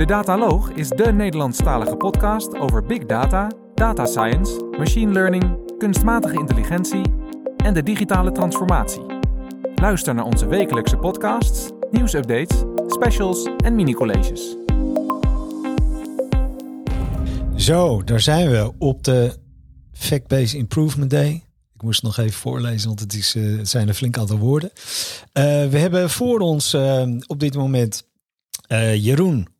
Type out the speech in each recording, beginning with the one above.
De Dataloog is de Nederlandstalige podcast over big data, data science, machine learning, kunstmatige intelligentie en de digitale transformatie. Luister naar onze wekelijkse podcasts, nieuwsupdates, specials en mini-colleges. Zo, daar zijn we op de Fact-Based Improvement Day. Ik moest nog even voorlezen, want het, is, het zijn een flink aantal woorden. Uh, we hebben voor ons uh, op dit moment Jeroen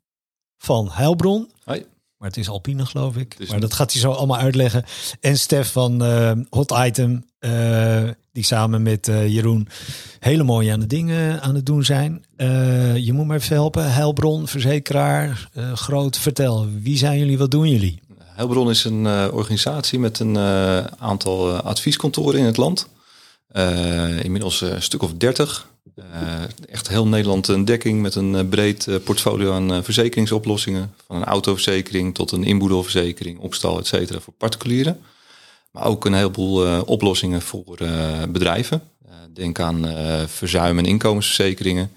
van Heilbron. Hoi. Maar het is Alpine, geloof ik. Maar dat gaat hij zo allemaal uitleggen. En Stef van Hot Item, die samen met Jeroen hele mooie aan de dingen aan het doen zijn. je moet me even helpen. Heilbron, verzekeraar, groot. Vertel, wie zijn jullie, wat doen jullie? Heilbron is een organisatie met een aantal advieskantoren in het land. inmiddels een stuk of dertig. Echt heel Nederland een dekking met een breed portfolio aan verzekeringsoplossingen. Van een autoverzekering tot een inboedelverzekering, opstal, et cetera, voor particulieren. Maar ook een heleboel oplossingen voor bedrijven. denk aan verzuim- en inkomensverzekeringen.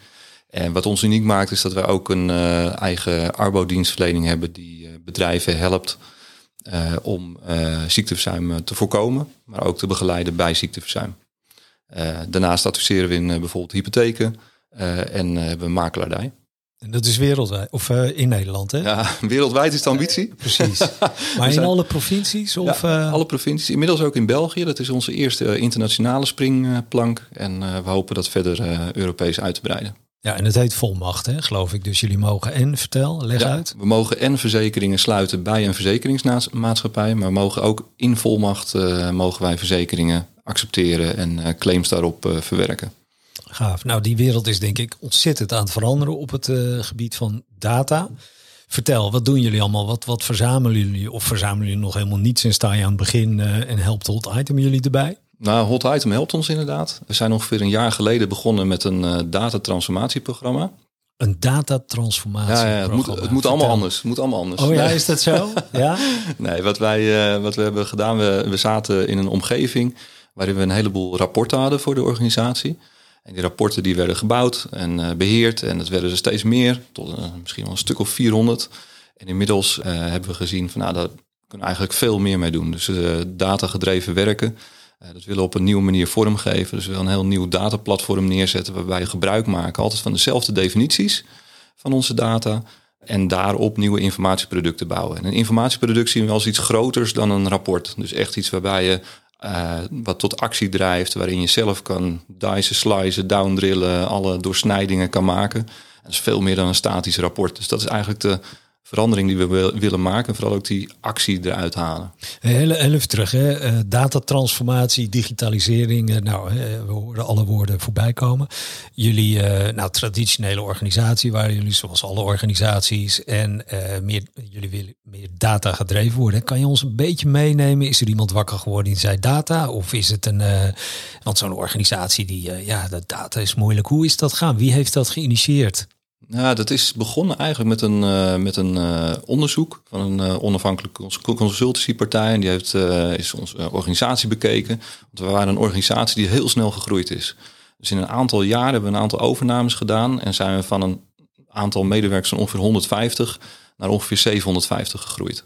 En wat ons uniek maakt is dat wij ook een eigen arbodienstverlening hebben die bedrijven helpt uh, om uh, ziekteverzuim te voorkomen, maar ook te begeleiden bij ziekteverzuim. Uh, daarnaast adviseren we in bijvoorbeeld hypotheken en hebben we makelaardij. En dat is wereldwijd, of in Nederland, hè? Ja, wereldwijd is de ambitie. precies. Maar in alle provincies? Of, ja, alle provincies. Inmiddels ook in België. Dat is onze eerste internationale springplank. En we hopen dat verder Europees uit te breiden. Ja, en het heet volmacht, hè, geloof ik. Dus jullie mogen en, vertel, leg ja, uit. We mogen en verzekeringen sluiten bij een verzekeringsmaatschappij, maar we mogen ook in volmacht mogen wij verzekeringen accepteren en uh, claims daarop uh, verwerken. Gaaf. Nou, die wereld is denk ik ontzettend aan het veranderen op het gebied van data. Vertel, wat doen jullie allemaal? Wat, wat verzamelen jullie? Of verzamelen jullie nog helemaal niets en sta je aan het begin en helpt Hot Item jullie erbij? Nou, Hot Item helpt ons inderdaad. We zijn ongeveer een jaar geleden begonnen met een uh, datatransformatieprogramma. Een datatransformatie. Ja, ja, het, moet, het moet allemaal anders. Het moet allemaal anders. Oh ja, is dat zo? ja? Nee, wat wij uh, wat we hebben gedaan, we, we zaten in een omgeving waarin we een heleboel rapporten hadden voor de organisatie. En die rapporten die werden gebouwd en uh, beheerd en het werden er steeds meer, tot misschien wel een stuk of 400. En inmiddels hebben we gezien van nou, daar kunnen we eigenlijk veel meer mee doen. Dus data gedreven werken. Dat willen we op een nieuwe manier vormgeven. Dus we willen een heel nieuw dataplatform neerzetten waarbij we gebruik maken altijd van dezelfde definities van onze data. En daarop nieuwe informatieproducten bouwen. En een informatieproduct zien we als iets groters dan een rapport. Dus echt iets waarbij je uh, wat tot actie drijft, waarin je zelf kan dicen, slicen, downdrillen, alle doorsnijdingen kan maken. Dat is veel meer dan een statisch rapport. Dus dat is eigenlijk de verandering die we willen maken. Vooral ook die actie eruit halen. Heel, heel even terug. Hè. Uh, datatransformatie, digitalisering. Uh, nou, we horen alle woorden voorbij komen. Jullie, nou, traditionele organisatie waren jullie zoals alle organisaties. En meer, jullie willen meer data gedreven worden. Kan je ons een beetje meenemen? Is er iemand wakker geworden die zei data? Of is het een, want zo'n organisatie die, ja, dat data is moeilijk. Hoe is dat gaan? Wie heeft dat geïnitieerd? Nou, dat is begonnen eigenlijk met een, uh, met een uh, onderzoek van een uh, onafhankelijke consultancypartij. En die heeft, is onze organisatie bekeken. Want we waren een organisatie die heel snel gegroeid is. Dus in een aantal jaren hebben we een aantal overnames gedaan. En zijn we van een aantal medewerkers van ongeveer 150 naar ongeveer 750 gegroeid.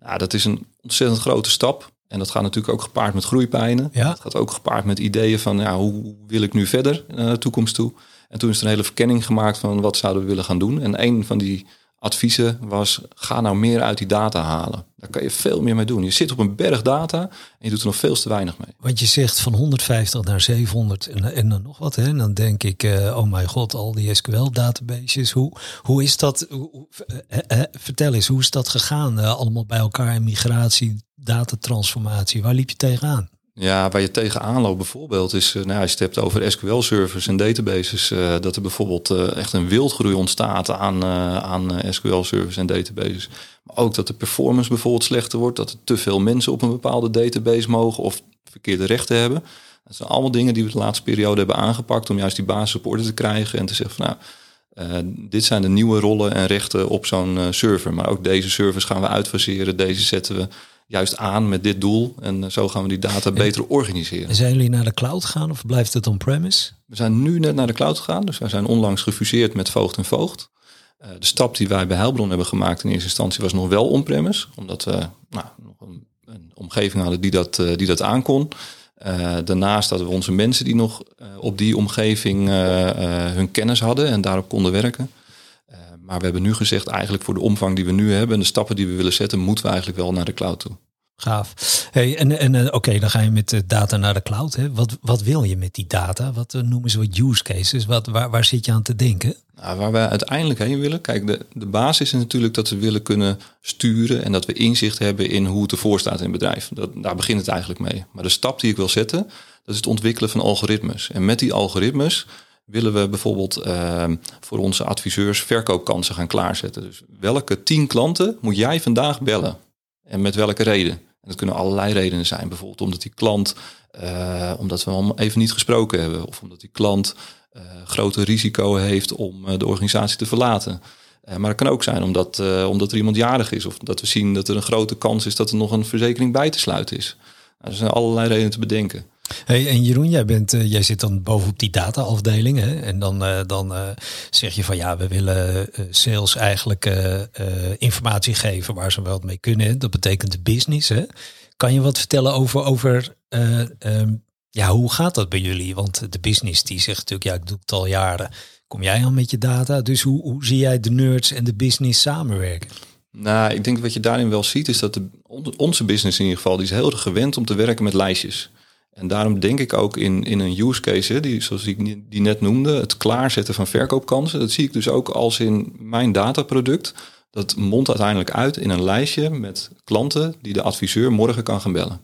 Nou, dat is een ontzettend grote stap. En dat gaat natuurlijk ook gepaard met groeipijnen. Ja. Dat gaat ook gepaard met ideeën van ja, hoe wil ik nu verder naar de toekomst toe. En toen is er een hele verkenning gemaakt van wat zouden we willen gaan doen. En een van die adviezen was, ga nou meer uit die data halen. Daar kan je veel meer mee doen. Je zit op een berg data en je doet er nog veel te weinig mee. Want je zegt van 150 naar 700 en, en dan nog wat. Hè? En dan denk ik, uh, oh mijn god, al die SQL-databases. Hoe, hoe is dat, uh, uh, vertel eens, hoe is dat gegaan? allemaal bij elkaar, migratie, datatransformatie. Waar liep je tegenaan? Ja, waar je tegenaan loopt bijvoorbeeld is, nou, als je het hebt over SQL-servers en databases, uh, dat er bijvoorbeeld uh, echt een wildgroei ontstaat aan, aan SQL-servers en databases. Maar ook dat de performance bijvoorbeeld slechter wordt, dat er te veel mensen op een bepaalde database mogen of verkeerde rechten hebben. Dat zijn allemaal dingen die we de laatste periode hebben aangepakt om juist die basis op te krijgen en te zeggen van nou, dit zijn de nieuwe rollen en rechten op zo'n server. Maar ook deze servers gaan we uitfaseren, deze zetten we juist aan met dit doel. En zo gaan we die data beter organiseren. En zijn jullie naar de cloud gegaan of blijft het on-premise? We zijn nu net naar de cloud gegaan. Dus wij zijn onlangs gefuseerd met Voogd en Voogd. de stap die wij bij Heilbron hebben gemaakt in eerste instantie was nog wel on-premise. Omdat we nou, nog een, een, omgeving hadden die dat, die dat aankon. daarnaast hadden we onze mensen die nog op die omgeving hun kennis hadden en daarop konden werken. Maar we hebben nu gezegd, eigenlijk voor de omvang die we nu hebben en de stappen die we willen zetten, moeten we eigenlijk wel naar de cloud toe. Gaaf. Hey, en en uh, oké, dan ga je met de data naar de cloud. Hè. Wat, wat wil je met die data? Wat uh, noemen ze wat use cases? Wat, waar, waar zit je aan te denken? Nou, waar wij uiteindelijk heen willen. Kijk, de, de basis is natuurlijk dat we willen kunnen sturen en dat we inzicht hebben in hoe het ervoor staat in het bedrijf. Dat, daar begint het eigenlijk mee. Maar de stap die ik wil zetten, dat is het ontwikkelen van algoritmes. En met die algoritmes willen we bijvoorbeeld uh, voor onze adviseurs verkoopkansen gaan klaarzetten. Dus welke tien klanten moet jij vandaag bellen? En met welke reden? dat kunnen allerlei redenen zijn. Bijvoorbeeld omdat die klant, uh, omdat we hem even niet gesproken hebben. Of omdat die klant uh, groter risico heeft om uh, de organisatie te verlaten. maar het kan ook zijn omdat, omdat er iemand jarig is. Of dat we zien dat er een grote kans is dat er nog een verzekering bij te sluiten is. Nou, er zijn allerlei redenen te bedenken. Hey, en Jeroen, jij, bent, uh, jij zit dan bovenop die data-afdeling. Hè? En dan, uh, dan uh, zeg je van ja, we willen sales eigenlijk informatie geven waar ze wel mee kunnen. Dat betekent de business. Hè? Kan je wat vertellen over, over um, ja, hoe gaat dat bij jullie? Want de business die zegt natuurlijk, ja, ik doe het al jaren. Kom jij al met je data? Dus hoe, hoe zie jij de nerds en de business samenwerken? Nou, ik denk wat je daarin wel ziet, is dat de, onze business in ieder geval, die is heel erg gewend om te werken met lijstjes. En daarom denk ik ook in, in een use case, die, zoals ik die net noemde, het klaarzetten van verkoopkansen. Dat zie ik dus ook als in mijn dataproduct. Dat mondt uiteindelijk uit in een lijstje met klanten die de adviseur morgen kan gaan bellen.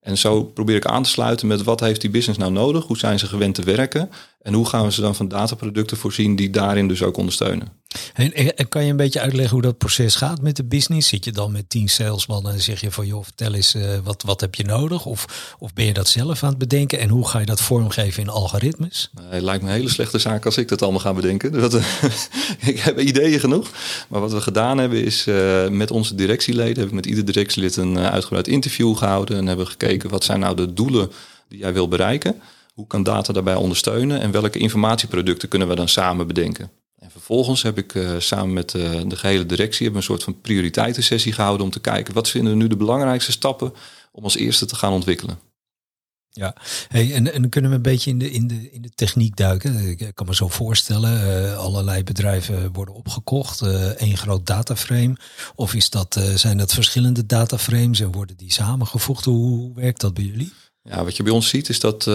En zo probeer ik aan te sluiten met wat heeft die business nou nodig? Hoe zijn ze gewend te werken? En hoe gaan we ze dan van dataproducten voorzien die daarin dus ook ondersteunen? En, kan je een beetje uitleggen hoe dat proces gaat met de business? Zit je dan met tien salesmannen en zeg je van joh, vertel eens uh, wat, wat heb je nodig? Of, of ben je dat zelf aan het bedenken? En hoe ga je dat vormgeven in algoritmes? Uh, het lijkt me een hele slechte zaak als ik dat allemaal ga bedenken. Dat, uh, ik heb ideeën genoeg. Maar wat we gedaan hebben is met onze directieleden, heb ik met ieder directielid een uitgebreid interview gehouden. En hebben gekeken wat zijn nou de doelen die jij wil bereiken. Hoe kan data daarbij ondersteunen en welke informatieproducten kunnen we dan samen bedenken? En vervolgens heb ik uh, samen met uh, de gehele directie hebben een soort van prioriteitensessie gehouden om te kijken wat vinden we nu de belangrijkste stappen om als eerste te gaan ontwikkelen. Ja, hey, en, en kunnen we een beetje in de, in, de, in de techniek duiken. Ik kan me zo voorstellen, uh, allerlei bedrijven worden opgekocht, één groot dataframe. Of is dat, zijn dat verschillende dataframes en worden die samengevoegd? Hoe werkt dat bij jullie? Ja, wat je bij ons ziet is dat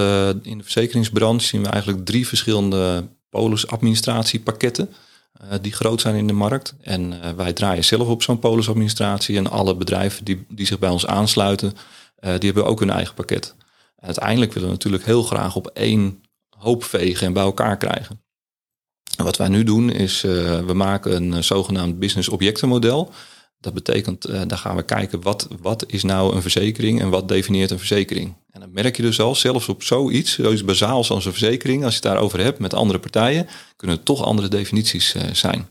in de verzekeringsbranche zien we eigenlijk drie verschillende polisadministratiepakketten uh, die groot zijn in de markt. En uh, wij draaien zelf op zo'n polisadministratie en alle bedrijven die, die zich bij ons aansluiten, die hebben ook hun eigen pakket. En uiteindelijk willen we natuurlijk heel graag op één hoop vegen en bij elkaar krijgen. En wat wij nu doen is, we maken een zogenaamd business objectenmodel. Dat betekent, daar gaan we kijken wat, wat is nou een verzekering en wat definieert een verzekering. En dan merk je dus al, zelfs op zoiets, zoiets bazaals als een verzekering, als je het daarover hebt met andere partijen, kunnen het toch andere definities uh, zijn.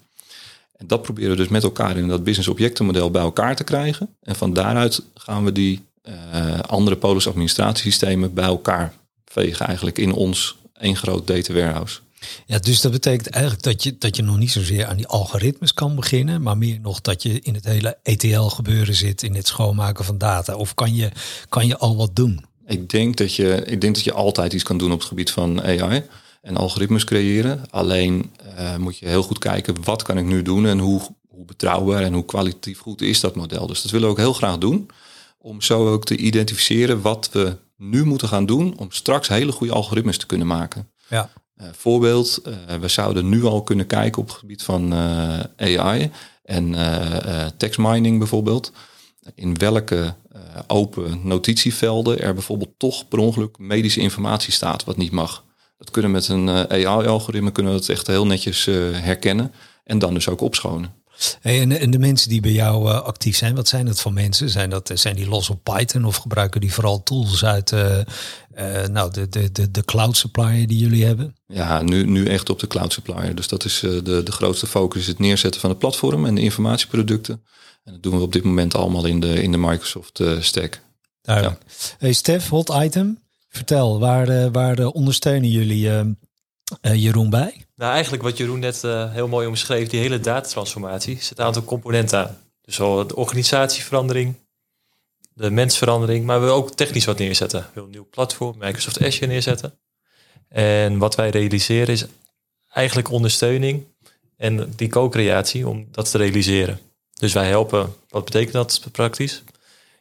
En dat proberen we dus met elkaar in dat business objectenmodel bij elkaar te krijgen. En van daaruit gaan we die uh, andere polis administratiesystemen bij elkaar vegen eigenlijk in ons één groot data warehouse. Ja, dus dat betekent eigenlijk dat je, dat je nog niet zozeer aan die algoritmes kan beginnen, maar meer nog dat je in het hele ETL gebeuren zit, in het schoonmaken van data. Of kan je, kan je al wat doen? Ik denk, dat je, ik denk dat je altijd iets kan doen op het gebied van AI en algoritmes creëren. Alleen uh, moet je heel goed kijken, wat kan ik nu doen en hoe, hoe betrouwbaar en hoe kwalitatief goed is dat model. Dus dat willen we ook heel graag doen, om zo ook te identificeren wat we nu moeten gaan doen om straks hele goede algoritmes te kunnen maken. Ja. Uh, voorbeeld, uh, we zouden nu al kunnen kijken op het gebied van AI en text mining bijvoorbeeld. In welke open notitievelden er bijvoorbeeld toch per ongeluk medische informatie staat wat niet mag. Dat kunnen met een AI-algoritme kunnen we dat echt heel netjes herkennen en dan dus ook opschonen. Hey, en, en, de mensen die bij jou uh, actief zijn, wat zijn dat voor mensen? Zijn, dat, zijn die los op Python of gebruiken die vooral tools uit uh, uh, nou, de, de, de, de cloud supplier die jullie hebben? Ja, nu, nu echt op de cloud supplier. Dus dat is de, de grootste focus, het neerzetten van het platform en de informatieproducten. En dat doen we op dit moment allemaal in de, in de Microsoft stack. Duidelijk. Ja. Hey Stef, hot item. Vertel, waar, waar ondersteunen jullie Jeroen bij? Nou, eigenlijk wat Jeroen net heel mooi omschreef, die hele datatransformatie, zit een aantal componenten aan. Dus al de organisatieverandering, de mensverandering, maar we willen ook technisch wat neerzetten. We willen een nieuw platform, Microsoft Azure neerzetten. En wat wij realiseren is eigenlijk ondersteuning en die co-creatie om dat te realiseren. Dus wij helpen, wat betekent dat praktisch?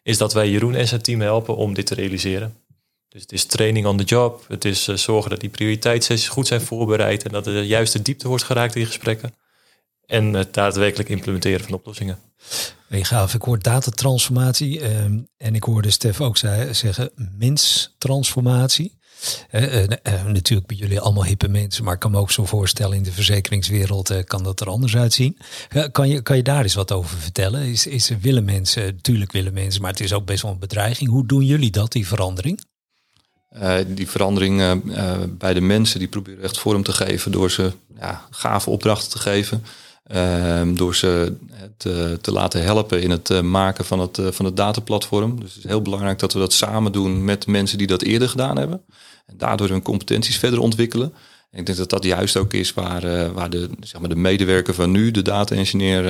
Is dat wij Jeroen en zijn team helpen om dit te realiseren. Dus het is training on the job. Het is uh, zorgen dat die prioriteitssessies goed zijn voorbereid en dat er de juiste diepte wordt geraakt in gesprekken. En het daadwerkelijk implementeren van oplossingen. Ik gaaf, ik hoor datatransformatie ehm, en ik hoorde Stef ook zeggen menstransformatie. Uh, natuurlijk bij jullie allemaal hippe mensen, maar ik kan me ook zo voorstellen in de verzekeringswereld kan dat er anders uitzien. kan, je, kan je daar eens wat over vertellen? Is, is willen mensen, natuurlijk willen mensen, maar het is ook best wel een bedreiging. Hoe doen jullie dat, die verandering? Die verandering bij de mensen, die proberen echt vorm te geven door ze ja, gave opdrachten te geven. Ehm, door ze te, te, laten helpen in het maken van het, van het dataplatform. Dus het is heel belangrijk dat we dat samen doen met mensen die dat eerder gedaan hebben. En daardoor hun competenties verder ontwikkelen. En ik denk dat dat juist ook is waar, waar de, zeg maar de medewerker van nu, de data-engineer,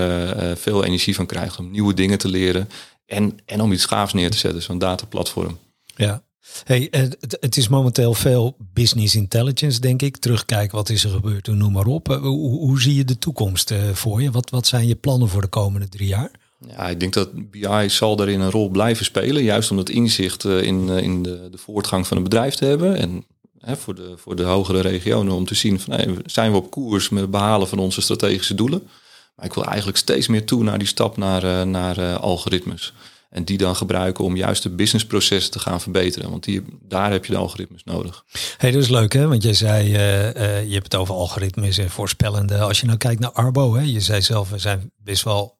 veel energie van krijgt om nieuwe dingen te leren. En, en om iets gaafs neer te zetten, zo'n dataplatform. Ja, Hey, het, het, is momenteel veel business intelligence, denk ik. Terugkijken, wat is er gebeurd, noem maar op. Hoe, hoe zie je de toekomst voor je? Wat, wat zijn je plannen voor de komende drie jaar? Ja, ik denk dat BI zal daarin een rol blijven spelen. Juist om dat inzicht eh, in, eh, de, de voortgang van een bedrijf te hebben. En hè, voor, de, voor de hogere regionen om te zien van zijn we op koers met het behalen van onze strategische doelen. Maar ik wil eigenlijk steeds meer toe naar die stap naar, naar algoritmes. En die dan gebruiken om juist de businessprocessen te gaan verbeteren. Want die, daar heb je de algoritmes nodig. Hey, dat is leuk hè, want jij zei, je hebt het over algoritmes en voorspellende. Als je nou kijkt naar Arbo, hè, je zei zelf, we zijn best wel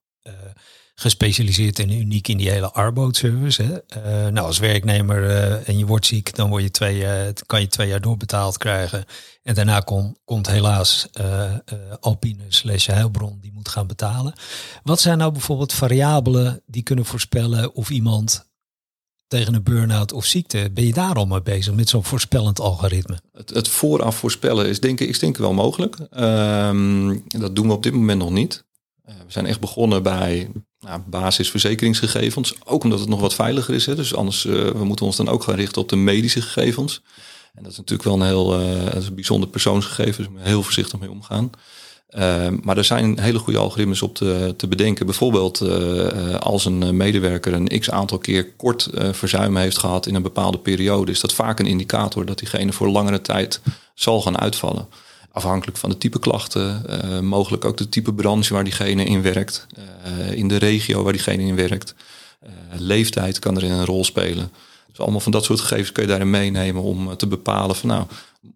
gespecialiseerd en uniek in die hele Arbo-service. Uh, nou, als werknemer uh, en je wordt ziek, dan word je twee, uh, kan je twee jaar doorbetaald krijgen. En daarna kom, komt helaas Alpine slash Heilbron die moet gaan betalen. Wat zijn nou bijvoorbeeld variabelen die kunnen voorspellen of iemand tegen een burn-out of ziekte. Ben je daar al mee bezig met zo'n voorspellend algoritme? Het, het, vooraf voorspellen is denk ik, is denk wel mogelijk. Um, dat doen we op dit moment nog niet. We zijn echt begonnen bij nou, basisverzekeringsgegevens. Ook omdat het nog wat veiliger is. Hè. Dus anders, uh, we moeten ons dan ook gaan richten op de medische gegevens. En dat is natuurlijk wel een heel uh, een bijzonder. Dus heel voorzichtig mee omgaan. Uh, maar er zijn hele goede algoritmes op te, te bedenken. Bijvoorbeeld als een medewerker een x aantal keer kort verzuim heeft gehad in een bepaalde periode, is dat vaak een indicator dat diegene voor langere tijd zal gaan uitvallen afhankelijk van de type klachten, uh, mogelijk ook de type branche waar diegene in werkt, uh, in de regio waar diegene in werkt. Uh, leeftijd kan erin een rol spelen. Dus allemaal van dat soort gegevens kun je daarin meenemen om te bepalen van nou,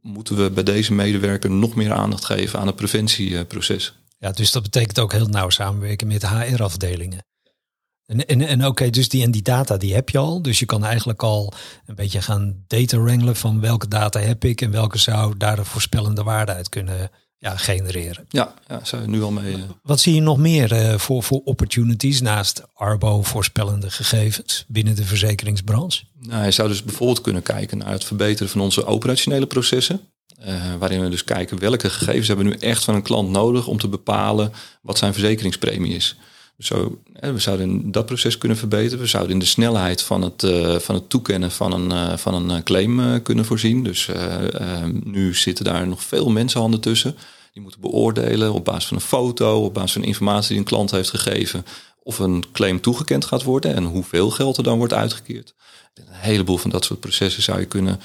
moeten we bij deze medewerker nog meer aandacht geven aan het preventieproces. Ja, dus dat betekent ook heel nauw samenwerken met HR-afdelingen. En, en, en oké, dus die, en die data die heb je al. Dus je kan eigenlijk al een beetje gaan data wrangelen van welke data heb ik en welke zou daar een voorspellende waarde uit kunnen ja, genereren. Ja, ja zou je nu al mee. Uh... Wat zie je nog meer uh, voor, voor opportunities naast Arbo voorspellende gegevens binnen de verzekeringsbranche? Nou, je zou dus bijvoorbeeld kunnen kijken naar het verbeteren van onze operationele processen. Uh, waarin we dus kijken welke gegevens hebben we nu echt van een klant nodig om te bepalen wat zijn verzekeringspremie is. Zo, we zouden dat proces kunnen verbeteren. We zouden in de snelheid van het, uh, van het toekennen van een, uh, van een claim uh, kunnen voorzien. Dus nu zitten daar nog veel mensenhanden tussen. Die moeten beoordelen op basis van een foto, op basis van informatie die een klant heeft gegeven, of een claim toegekend gaat worden en hoeveel geld er dan wordt uitgekeerd. Een heleboel van dat soort processen zou je kunnen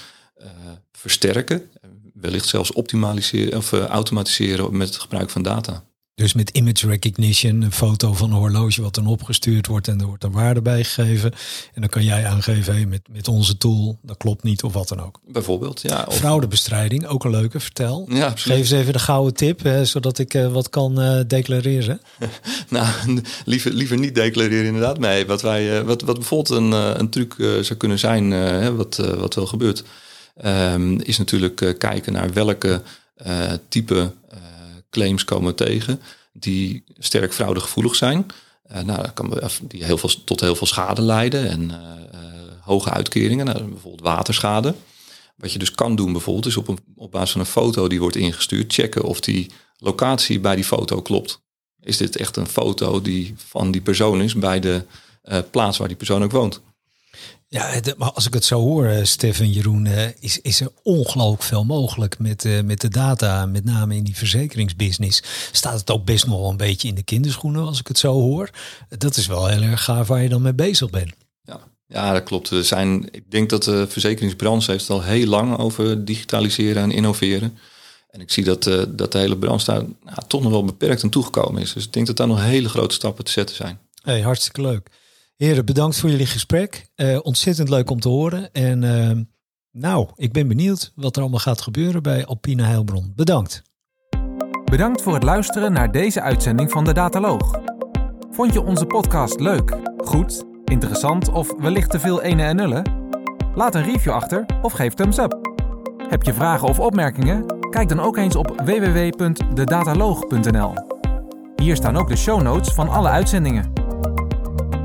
versterken, wellicht zelfs optimaliseren of automatiseren met het gebruik van data. Dus met image recognition, een foto van een horloge wat dan opgestuurd wordt en er wordt een waarde bijgegeven. En dan kan jij aangeven, hey, met, met onze tool, dat klopt niet of wat dan ook. Bijvoorbeeld, ja. Of... Fraudebestrijding, ook een leuke, vertel. Ja, Geef eens even de gouden tip, hè, zodat ik uh, wat kan uh, declareren. nou, liever, liever niet declareren inderdaad. Nee, wat, wij, uh, wat, wat bijvoorbeeld een, een truc zou kunnen zijn, wat, wat wel gebeurt, um, is natuurlijk kijken naar welke type claims komen tegen die sterk fraudegevoelig zijn. Uh, nou, kan, die heel veel, tot heel veel schade leiden en uh, hoge uitkeringen, nou, bijvoorbeeld waterschade. Wat je dus kan doen bijvoorbeeld is op, een, op basis van een foto die wordt ingestuurd, checken of die locatie bij die foto klopt. Is dit echt een foto die van die persoon is bij de plaats waar die persoon ook woont? Ja, maar als ik het zo hoor, uh, Stefan Jeroen, uh, is, is er ongelooflijk veel mogelijk met, uh, met de data, met name in die verzekeringsbusiness. Staat het ook best nog wel een beetje in de kinderschoenen als ik het zo hoor. Dat is wel heel erg gaaf waar je dan mee bezig bent. Ja, ja dat klopt. We zijn, ik denk dat de verzekeringsbranche heeft het al heel lang over digitaliseren en innoveren. En ik zie dat, dat de hele branche daar nou, toch nog wel beperkt aan toegekomen is. Dus ik denk dat daar nog hele grote stappen te zetten zijn. Hey, hartstikke leuk. Heren, bedankt voor jullie gesprek. Uh, ontzettend leuk om te horen. En uh, nou, ik ben benieuwd wat er allemaal gaat gebeuren bij Alpine Heilbron. Bedankt. Bedankt voor het luisteren naar deze uitzending van de Dataloog. Vond je onze podcast leuk, goed, interessant of wellicht te veel ene en nullen? Laat een review achter of geef thumbs up. Heb je vragen of opmerkingen? Kijk dan ook eens op www.dedataloog.nl. Hier staan ook de show notes van alle uitzendingen.